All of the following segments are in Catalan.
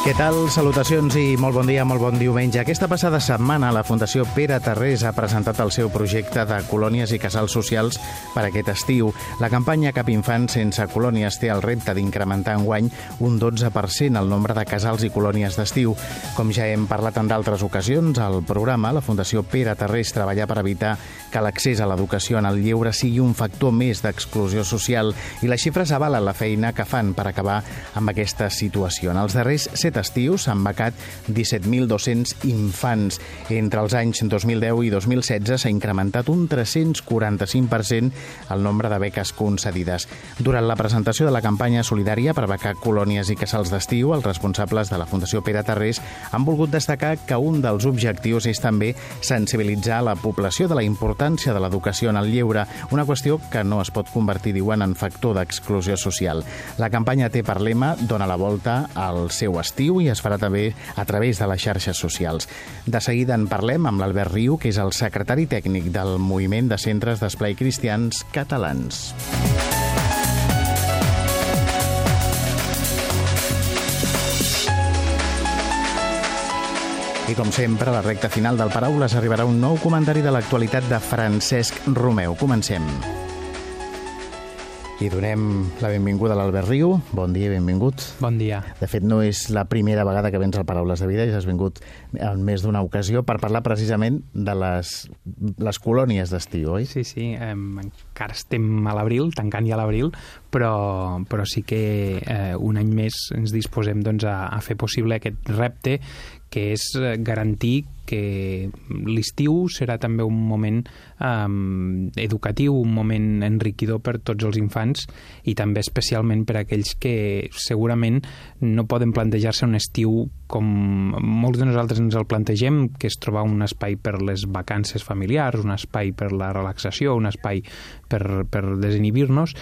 Què tal? Salutacions i molt bon dia, molt bon diumenge. Aquesta passada setmana la Fundació Pere Tarrés ha presentat el seu projecte de colònies i casals socials per aquest estiu. La campanya Cap Infant sense colònies té el repte d'incrementar en guany un 12% el nombre de casals i colònies d'estiu. Com ja hem parlat en d'altres ocasions, al programa la Fundació Pere Tarrés treballa per evitar que l'accés a l'educació en el lleure sigui un factor més d'exclusió social i les xifres avalen la feina que fan per acabar amb aquesta situació. En els darrers estius s'han becat 17.200 infants. Entre els anys 2010 i 2016 s'ha incrementat un 345% el nombre de beques concedides. Durant la presentació de la campanya solidària per becar colònies i casals d'estiu, els responsables de la Fundació Pere Tarrés han volgut destacar que un dels objectius és també sensibilitzar la població de la importància de l'educació en el lleure, una qüestió que no es pot convertir, diuen, en factor d'exclusió social. La campanya té per lema Dona la volta al seu estiu i es farà també a través de les xarxes socials. De seguida en parlem amb l'Albert Riu, que és el secretari tècnic del Moviment de Centres d'Esplai Cristians Catalans. I com sempre, a la recta final del Paraules arribarà un nou comentari de l'actualitat de Francesc Romeu. Comencem. I donem la benvinguda a l'Albert Riu. Bon dia i benvingut. Bon dia. De fet, no és la primera vegada que vens al Paraules de Vida, ja has vingut en més d'una ocasió per parlar precisament de les, les colònies d'estiu, oi? Sí, sí, eh, encara estem a l'abril, tancant ja l'abril, però, però sí que eh, un any més ens disposem doncs, a, a fer possible aquest repte que és eh, garantir que l'estiu serà també un moment um, educatiu, un moment enriquidor per tots els infants i també especialment per aquells que segurament no poden plantejar-se un estiu com molts de nosaltres ens el plantegem, que és trobar un espai per les vacances familiars, un espai per la relaxació, un espai per, per desinhibir-nos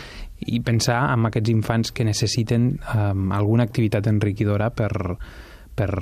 i pensar en aquests infants que necessiten um, alguna activitat enriquidora per, per,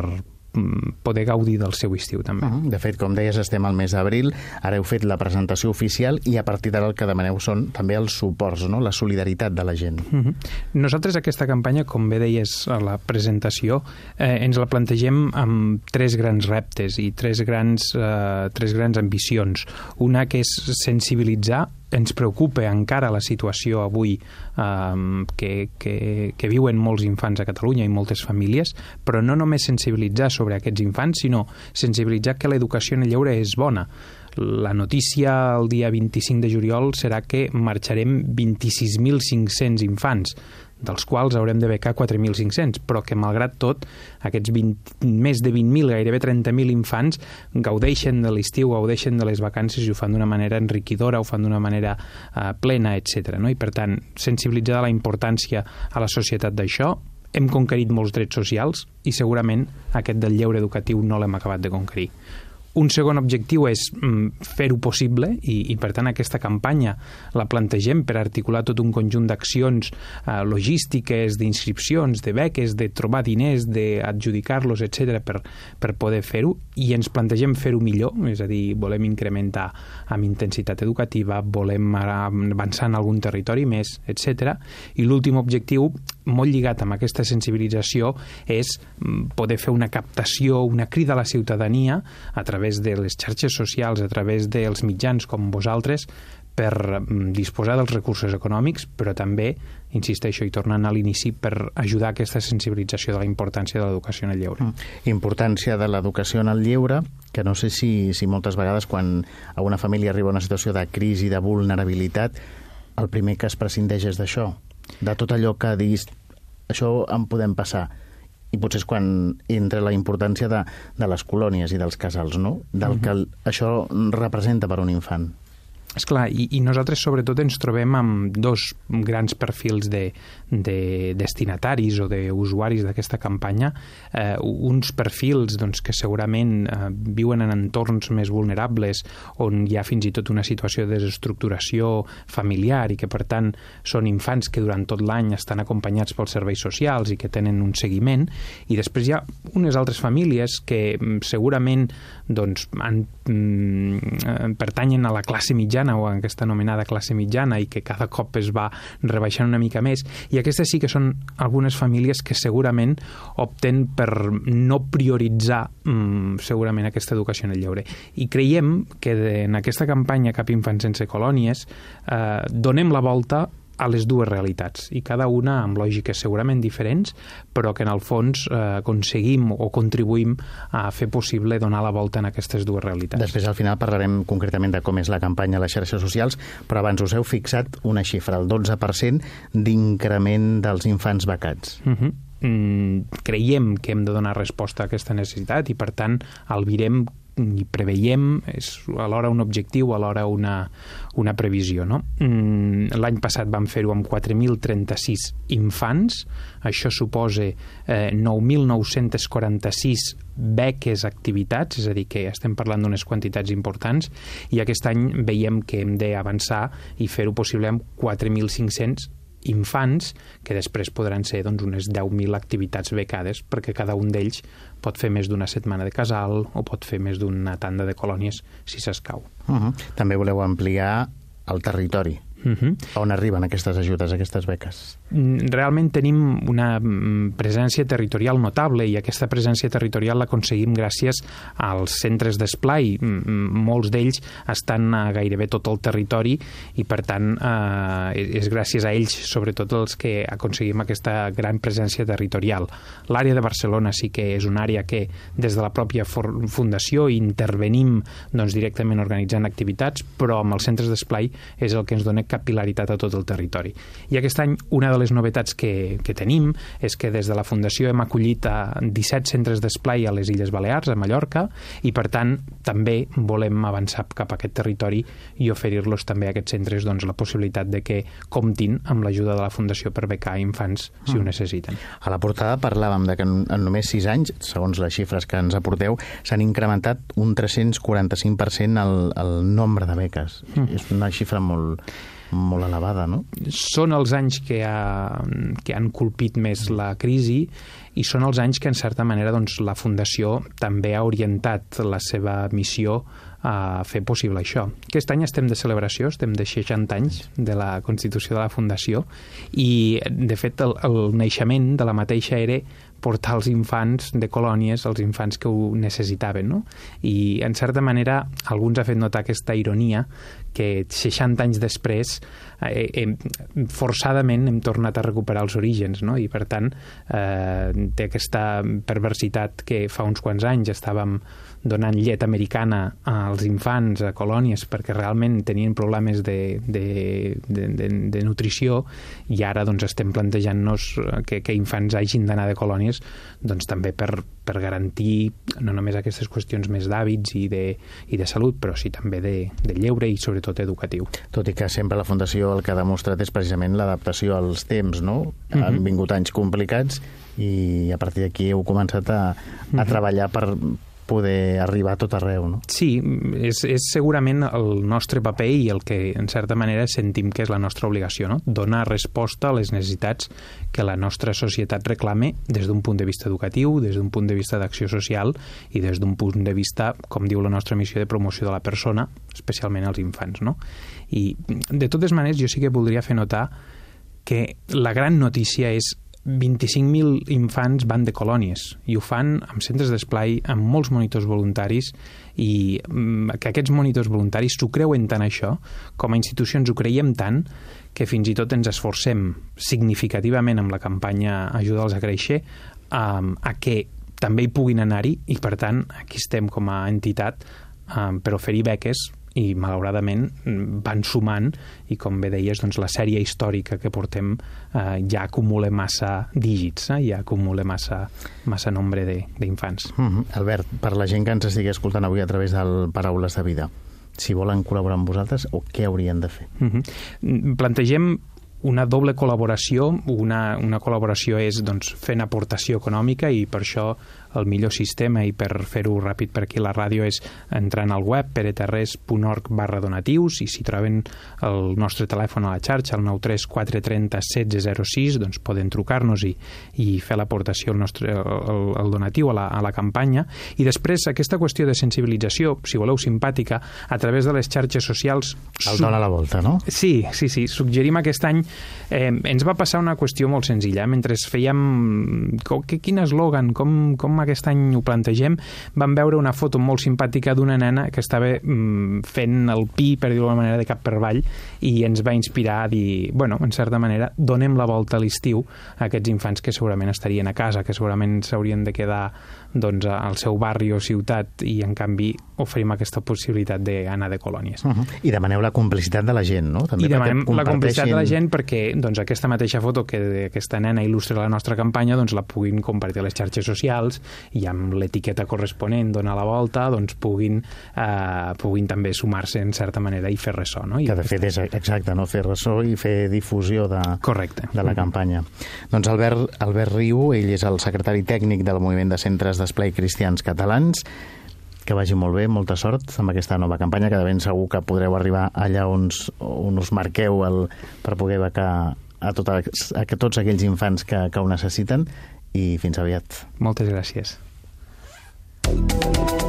poder gaudir del seu estiu també. Uh -huh. De fet, com deies, estem al mes d'abril, ara heu fet la presentació oficial i a partir d'ara el que demaneu són també els suports, no? la solidaritat de la gent. Uh -huh. Nosaltres aquesta campanya, com bé deies a la presentació, eh, ens la plantegem amb tres grans reptes i tres grans, eh, tres grans ambicions. Una que és sensibilitzar ens preocupa encara la situació avui eh, que, que, que viuen molts infants a Catalunya i moltes famílies, però no només sensibilitzar sobre aquests infants, sinó sensibilitzar que l'educació en el lleure és bona. La notícia el dia 25 de juliol serà que marxarem 26.500 infants dels quals haurem de becar 4.500, però que malgrat tot aquests 20, més de 20.000, gairebé 30.000 infants gaudeixen de l'estiu, gaudeixen de les vacances i ho fan d'una manera enriquidora, ho fan d'una manera uh, plena, etc. No? I per tant, sensibilitzar la importància a la societat d'això, hem conquerit molts drets socials i segurament aquest del lleure educatiu no l'hem acabat de conquerir. Un segon objectiu és mm, fer-ho possible i, i, per tant, aquesta campanya la plantegem per articular tot un conjunt d'accions eh, logístiques, d'inscripcions, de beques, de trobar diners, d'adjudicar-los, etc per, per poder fer-ho i ens plantegem fer-ho millor, és a dir, volem incrementar amb intensitat educativa, volem avançar en algun territori més, etc. I l'últim objectiu, molt lligat amb aquesta sensibilització, és mm, poder fer una captació, una crida a la ciutadania a través través de les xarxes socials, a través dels mitjans com vosaltres, per mm, disposar dels recursos econòmics, però també, insisteixo, i tornant a l'inici, per ajudar a aquesta sensibilització de la importància de l'educació en el lleure. Mm. Importància de l'educació en el lleure, que no sé si, si moltes vegades quan a una família arriba una situació de crisi, de vulnerabilitat, el primer que es prescindeix és d'això, de tot allò que diguis, això en podem passar i potser és quan entra la importància de, de les colònies i dels casals, no? Del uh -huh. que això representa per un infant. Esclar, i, i nosaltres sobretot ens trobem amb dos grans perfils de, de destinataris o d'usuaris d'aquesta campanya. Eh, uns perfils doncs, que segurament eh, viuen en entorns més vulnerables on hi ha fins i tot una situació de desestructuració familiar i que per tant són infants que durant tot l'any estan acompanyats pels serveis socials i que tenen un seguiment i després hi ha unes altres famílies que mm, segurament doncs, han, mm, pertanyen a la classe mitjana o a aquesta anomenada classe mitjana i que cada cop es va rebaixant una mica més. I aquestes sí que són algunes famílies que segurament opten per no prioritzar mm, segurament aquesta educació en el lleure. I creiem que en aquesta campanya Cap infant sense colònies eh, donem la volta a les dues realitats i cada una amb lògiques segurament diferents però que en el fons eh, aconseguim o contribuïm a fer possible donar la volta en aquestes dues realitats. Després al final parlarem concretament de com és la campanya a les xarxes socials però abans us heu fixat una xifra, el 12% d'increment dels infants becats. Uh -huh. mm, creiem que hem de donar resposta a aquesta necessitat i per tant albirem i preveiem, és alhora un objectiu, alhora una, una previsió. No? Mm, l'any passat vam fer-ho amb 4.036 infants, això suposa eh, 9.946 beques activitats, és a dir, que estem parlant d'unes quantitats importants, i aquest any veiem que hem d'avançar i fer-ho possible amb 4.500 infants, que després podran ser doncs, unes 10.000 activitats becades, perquè cada un d'ells pot fer més d'una setmana de casal o pot fer més d'una tanda de colònies si s'escau. Uh -huh. També voleu ampliar el territori. Uh -huh. On arriben aquestes ajudes, aquestes beques? Mm, realment tenim una mm, presència territorial notable i aquesta presència territorial l'aconseguim gràcies als centres d'esplai. Mm, molts d'ells estan a gairebé tot el territori i, per tant, eh, és gràcies a ells, sobretot, els que aconseguim aquesta gran presència territorial. L'àrea de Barcelona sí que és una àrea que, des de la pròpia fundació, intervenim doncs, directament organitzant activitats, però amb els centres d'esplai és el que ens dona capilaritat a tot el territori. I aquest any una de les novetats que, que tenim és que des de la Fundació hem acollit a 17 centres d'esplai a les Illes Balears, a Mallorca, i per tant també volem avançar cap a aquest territori i oferir-los també a aquests centres doncs, la possibilitat de que comptin amb l'ajuda de la Fundació per becar infants si mm. ho necessiten. A la portada parlàvem de que en, en només 6 anys, segons les xifres que ens aporteu, s'han incrementat un 345% el, el nombre de beques. Mm. És una xifra molt, molt elevada, no? Són els anys que, ha, que han colpit més la crisi i són els anys que, en certa manera, doncs, la Fundació també ha orientat la seva missió a fer possible això. Aquest any estem de celebració, estem de 60 anys de la constitució de la Fundació i, de fet, el, el naixement de la mateixa era portar els infants de colònies, els infants que ho necessitaven, no? I, en certa manera, alguns ha fet notar aquesta ironia que 60 anys després eh, hem, forçadament hem tornat a recuperar els orígens, no? I, per tant, eh, té aquesta perversitat que fa uns quants anys estàvem donant llet americana als infants a colònies perquè realment tenien problemes de, de, de, de, de nutrició i ara doncs, estem plantejant-nos que, que infants hagin d'anar de colònies doncs, també per, per garantir no només aquestes qüestions més d'hàbits i, de, i de salut, però sí també de, de lleure i sobretot educatiu. Tot i que sempre la Fundació el que ha demostrat és precisament l'adaptació als temps, no? Uh -huh. Han vingut anys complicats i a partir d'aquí heu començat a, a uh mhm. -huh. treballar per, poder arribar a tot arreu, no? Sí, és, és segurament el nostre paper i el que, en certa manera, sentim que és la nostra obligació, no? Donar resposta a les necessitats que la nostra societat reclame des d'un punt de vista educatiu, des d'un punt de vista d'acció social i des d'un punt de vista, com diu la nostra missió de promoció de la persona, especialment als infants, no? I, de totes maneres, jo sí que voldria fer notar que la gran notícia és 25.000 infants van de colònies i ho fan amb centres d'esplai, amb molts monitors voluntaris i mm, que aquests monitors voluntaris s'ho creuen tant això, com a institucions ho creiem tant, que fins i tot ens esforcem significativament amb la campanya Ajuda'ls a créixer a, a que també hi puguin anar-hi i, per tant, aquí estem com a entitat um, per oferir beques i malauradament van sumant i com bé deies, doncs, la sèrie històrica que portem eh, ja acumula massa dígits, eh? ja acumula massa, massa nombre d'infants. Mm -hmm. Albert, per la gent que ens estigui escoltant avui a través del Paraules de Vida, si volen col·laborar amb vosaltres o què haurien de fer? Uh -huh. Plantegem una doble col·laboració. Una, una col·laboració és doncs, fent aportació econòmica i per això el millor sistema i per fer-ho ràpid per aquí la ràdio és entrant al web pereterres.org barra donatius i si troben el nostre telèfon a la xarxa, el 93 430 1606, doncs poden trucar-nos i, i fer l'aportació al nostre, el, el donatiu a la, a la campanya. I després aquesta qüestió de sensibilització, si voleu simpàtica, a través de les xarxes socials... El dona la volta, no? Sí, sí, sí. Suggerim aquest any... Eh, ens va passar una qüestió molt senzilla. Mentre fèiem... Com, quin eslògan, com, com aquest any ho plantegem, vam veure una foto molt simpàtica d'una nena que estava mm, fent el pi, per dir-ho manera, de cap per avall, i ens va inspirar a dir, bueno, en certa manera, donem la volta a l'estiu a aquests infants que segurament estarien a casa, que segurament s'haurien de quedar doncs, al seu barri o ciutat i en canvi oferim aquesta possibilitat d'anar de colònies. Uh -huh. I demaneu la complicitat de la gent, no? També I demanem comparteixin... la complicitat de la gent perquè doncs, aquesta mateixa foto que aquesta nena il·lustra la nostra campanya doncs, la puguin compartir a les xarxes socials i amb l'etiqueta corresponent donar la volta doncs, puguin, eh, puguin també sumar-se en certa manera i fer ressò. No? I que de fet és exacte, no? fer ressò i fer difusió de, Correcte. de la campanya. Uh -huh. Doncs Albert, Albert Riu, ell és el secretari tècnic del Moviment de Centres d'Esplai Cristians Catalans, que vagi molt bé, molta sort amb aquesta nova campanya, que de ben segur que podreu arribar allà on, on us marqueu el, per poder becar a, tot, a, a tots aquells infants que, que ho necessiten i fins aviat. Moltes gràcies.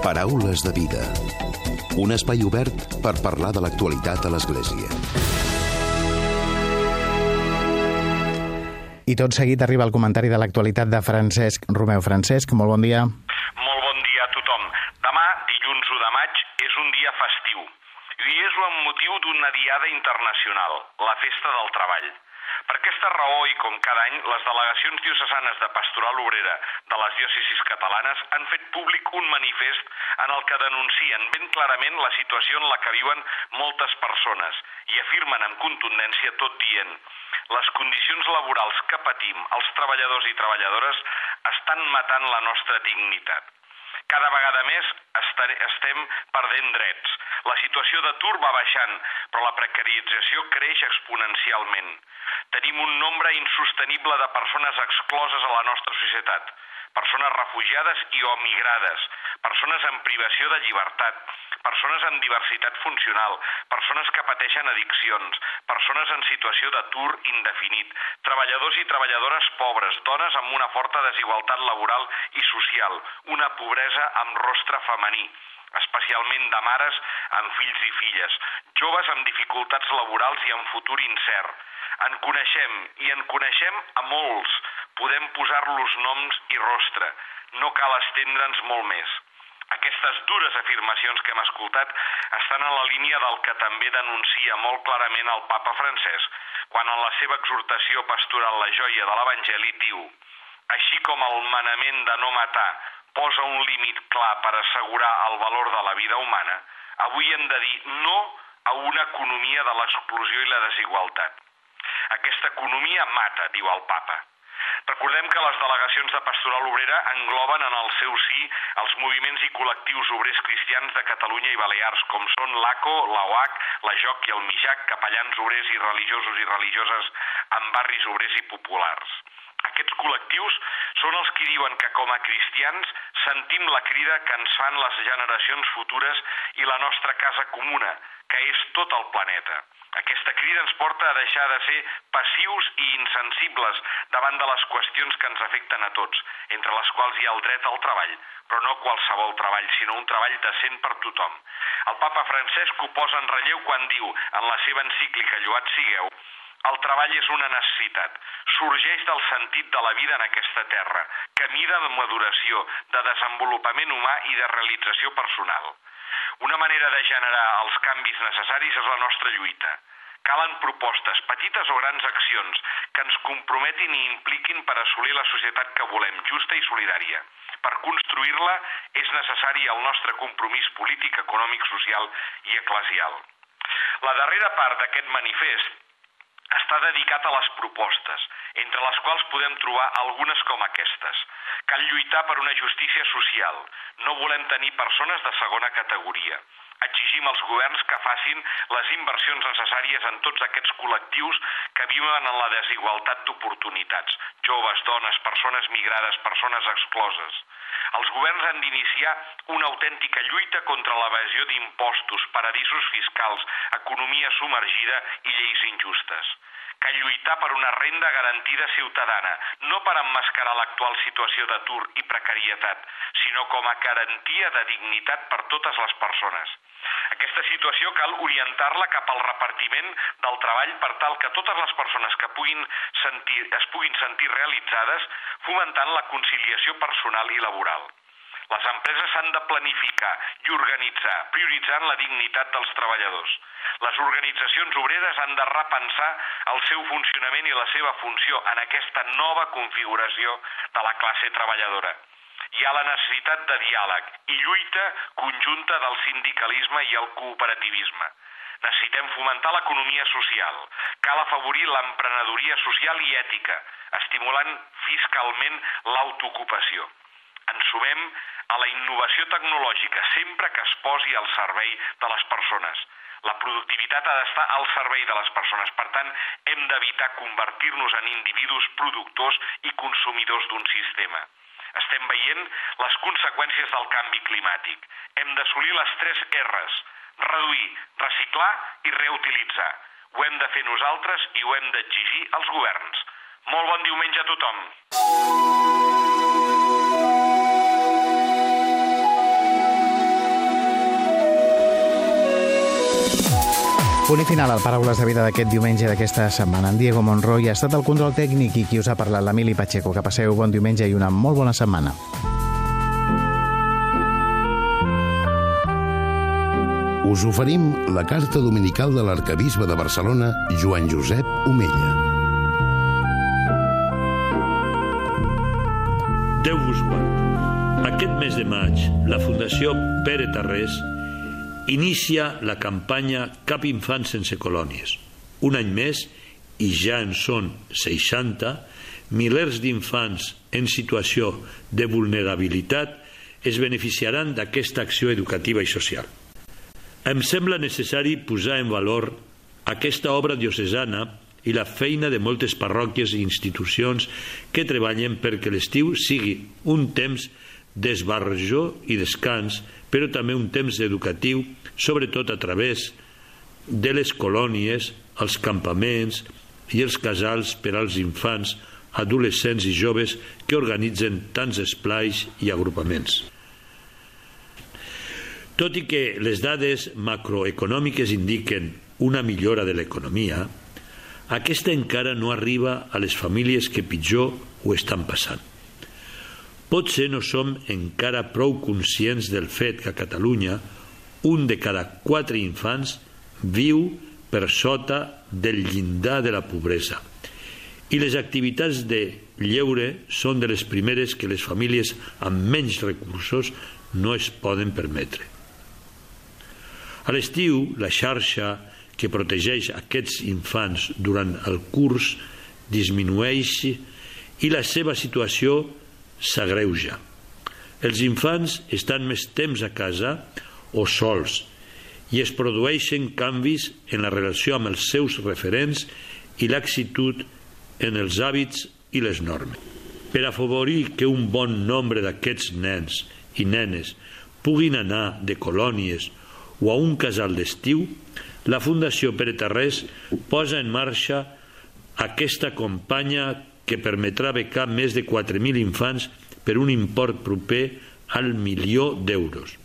Paraules de vida. Un espai obert per parlar de l'actualitat a l'Església. I tot seguit arriba el comentari de l'actualitat de Francesc Romeu. Francesc, molt bon dia. Molt bon dia a tothom. Demà, dilluns 1 de maig, és un dia festiu. I és amb motiu d'una diada internacional, la Festa del Treball. Per aquesta raó i com cada any, les delegacions diocesanes de Pastoral Obrera de les diòcesis catalanes han fet públic un manifest en el que denuncien ben clarament la situació en la que viuen moltes persones i afirmen amb contundència tot dient les condicions laborals que patim els treballadors i treballadores estan matant la nostra dignitat. Cada vegada més estem perdent drets. La situació d'atur va baixant, però la precarització creix exponencialment. Tenim un nombre insostenible de persones excloses a la nostra societat persones refugiades i o migrades, persones en privació de llibertat, persones amb diversitat funcional, persones que pateixen addiccions, persones en situació d'atur indefinit, treballadors i treballadores pobres, dones amb una forta desigualtat laboral i social, una pobresa amb rostre femení, especialment de mares amb fills i filles, joves amb dificultats laborals i amb futur incert. En coneixem i en coneixem a molts, podem posar-los noms i rostre. No cal estendre'ns molt més. Aquestes dures afirmacions que hem escoltat estan en la línia del que també denuncia molt clarament el papa francès, quan en la seva exhortació pastoral La joia de l'Evangeli diu així com el manament de no matar posa un límit clar per assegurar el valor de la vida humana, avui hem de dir no a una economia de l'exclusió i la desigualtat. Aquesta economia mata, diu el papa. Recordem que les delegacions de Pastoral Obrera engloben en el seu sí els moviments i col·lectius obrers cristians de Catalunya i Balears, com són l'ACO, l'AOAC, la JOC i el MIJAC, capellans obrers i religiosos i religioses en barris obrers i populars. Aquests col·lectius són els que diuen que com a cristians sentim la crida que ens fan les generacions futures i la nostra casa comuna, que és tot el planeta. Aquesta crida ens porta a deixar de ser passius i insensibles davant de les qüestions que ens afecten a tots, entre les quals hi ha el dret al treball, però no qualsevol treball, sinó un treball decent per tothom. El papa Francesc ho posa en relleu quan diu, en la seva encíclica Lloat sigueu, el treball és una necessitat, sorgeix del sentit de la vida en aquesta terra, camí de maduració, de desenvolupament humà i de realització personal. Una manera de generar els canvis necessaris és la nostra lluita. Calen propostes, petites o grans accions, que ens comprometin i impliquin per assolir la societat que volem, justa i solidària. Per construir-la és necessari el nostre compromís polític, econòmic, social i eclesial. La darrera part d'aquest manifest està dedicat a les propostes, entre les quals podem trobar algunes com aquestes. Cal lluitar per una justícia social. No volem tenir persones de segona categoria. Exigim als governs que facin les inversions necessàries en tots aquests col·lectius que viuen en la desigualtat d'oportunitats, joves, dones, persones migrades, persones excloses. Els governs han d'iniciar una autèntica lluita contra l'evasió d'impostos, paradisos fiscals, economia submergida i lleis injustes que lluitar per una renda garantida ciutadana, no per emmascarar l'actual situació d'atur i precarietat, sinó com a garantia de dignitat per totes les persones. Aquesta situació cal orientar-la cap al repartiment del treball per tal que totes les persones que puguin sentir, es puguin sentir realitzades fomentant la conciliació personal i laboral. Les empreses s'han de planificar i organitzar, prioritzant la dignitat dels treballadors. Les organitzacions obreres han de repensar el seu funcionament i la seva funció en aquesta nova configuració de la classe treballadora. Hi ha la necessitat de diàleg i lluita conjunta del sindicalisme i el cooperativisme. Necessitem fomentar l'economia social. Cal afavorir l'emprenedoria social i ètica, estimulant fiscalment l'autoocupació. Ens sumem a la innovació tecnològica sempre que es posi al servei de les persones. La productivitat ha d'estar al servei de les persones. Per tant, hem d'evitar convertir-nos en individus productors i consumidors d'un sistema. Estem veient les conseqüències del canvi climàtic. Hem d'assolir les tres R's. Reduir, reciclar i reutilitzar. Ho hem de fer nosaltres i ho hem d'exigir als governs. Molt bon diumenge a tothom. Punt i final al Paraules de Vida d'aquest diumenge d'aquesta setmana. En Diego Monroy ha estat el control tècnic i qui us ha parlat, l'Emili Pacheco. Que passeu bon diumenge i una molt bona setmana. Us oferim la carta dominical de l'arcabisbe de Barcelona, Joan Josep Omella. Déu vos guard. Aquest mes de maig, la Fundació Pere Tarrés inicia la campanya Cap infant sense colònies. Un any més, i ja en són 60, milers d'infants en situació de vulnerabilitat es beneficiaran d'aquesta acció educativa i social. Em sembla necessari posar en valor aquesta obra diocesana i la feina de moltes parròquies i institucions que treballen perquè l'estiu sigui un temps d'esbarrejó i descans, però també un temps educatiu, sobretot a través de les colònies, els campaments i els casals per als infants, adolescents i joves que organitzen tants esplais i agrupaments. Tot i que les dades macroeconòmiques indiquen una millora de l'economia, aquesta encara no arriba a les famílies que pitjor ho estan passant. Potser no som encara prou conscients del fet que a Catalunya un de cada quatre infants viu per sota del llindar de la pobresa i les activitats de lleure són de les primeres que les famílies amb menys recursos no es poden permetre. A l'estiu, la xarxa que protegeix aquests infants durant el curs disminueix i la seva situació s'agreuja. Els infants estan més temps a casa o sols i es produeixen canvis en la relació amb els seus referents i l'axitud en els hàbits i les normes. Per afavorir que un bon nombre d'aquests nens i nenes puguin anar de colònies o a un casal d'estiu, la Fundació Pere Tarrés posa en marxa aquesta companya que permetrà becar més de 4.000 infants per un import proper al milió d'euros.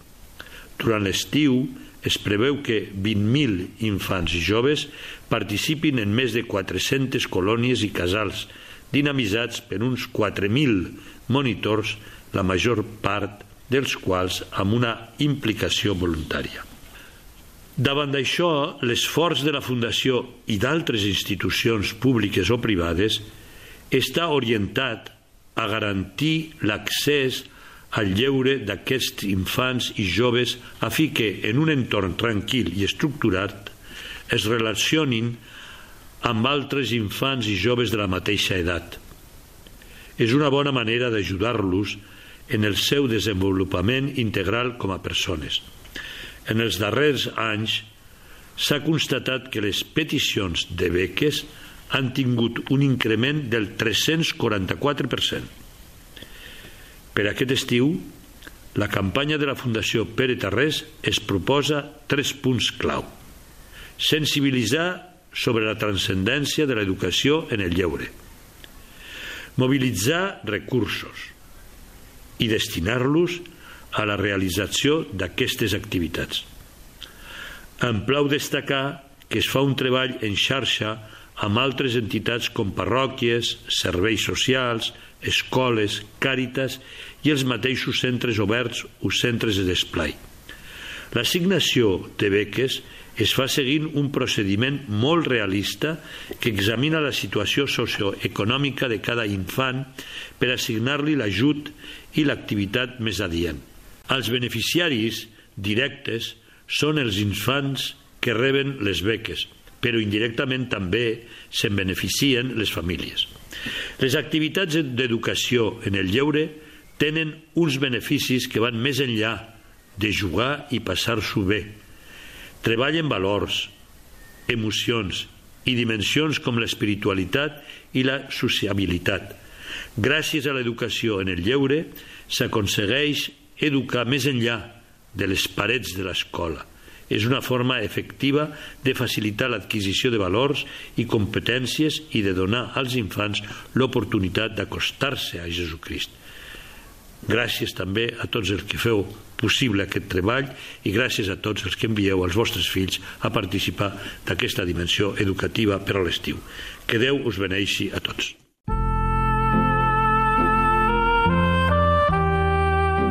Durant l'estiu es preveu que 20.000 infants i joves participin en més de 400 colònies i casals, dinamitzats per uns 4.000 monitors, la major part dels quals amb una implicació voluntària. Davant d'això, l'esforç de la Fundació i d'altres institucions públiques o privades està orientat a garantir l'accés al lleure d'aquests infants i joves a fi que, en un entorn tranquil i estructurat, es relacionin amb altres infants i joves de la mateixa edat. És una bona manera d'ajudar-los en el seu desenvolupament integral com a persones. En els darrers anys s'ha constatat que les peticions de beques han tingut un increment del 344%. Per aquest estiu, la campanya de la Fundació Pere Tarrés es proposa tres punts clau. Sensibilitzar sobre la transcendència de l'educació en el lleure. Mobilitzar recursos i destinar-los a la realització d'aquestes activitats. Em plau destacar que es fa un treball en xarxa amb altres entitats com parròquies, serveis socials, escoles, càritas i els mateixos centres oberts o centres de desplai. L'assignació de beques es fa seguint un procediment molt realista que examina la situació socioeconòmica de cada infant per assignar-li l'ajut i l'activitat més adient. Els beneficiaris directes són els infants que reben les beques, però indirectament també se'n beneficien les famílies. Les activitats d'educació en el lleure tenen uns beneficis que van més enllà de jugar i passar-s'ho bé. Treballen valors, emocions i dimensions com l'espiritualitat i la sociabilitat. Gràcies a l'educació en el lleure s'aconsegueix educar més enllà de les parets de l'escola. És una forma efectiva de facilitar l'adquisició de valors i competències i de donar als infants l'oportunitat d'acostar-se a Jesucrist. Gràcies també a tots els que feu possible aquest treball i gràcies a tots els que envieu els vostres fills a participar d'aquesta dimensió educativa per a l'estiu. Que Déu us beneixi a tots.